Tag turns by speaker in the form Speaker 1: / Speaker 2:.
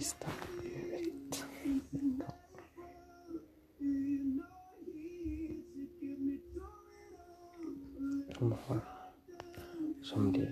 Speaker 1: Stop it. Come on. Someday.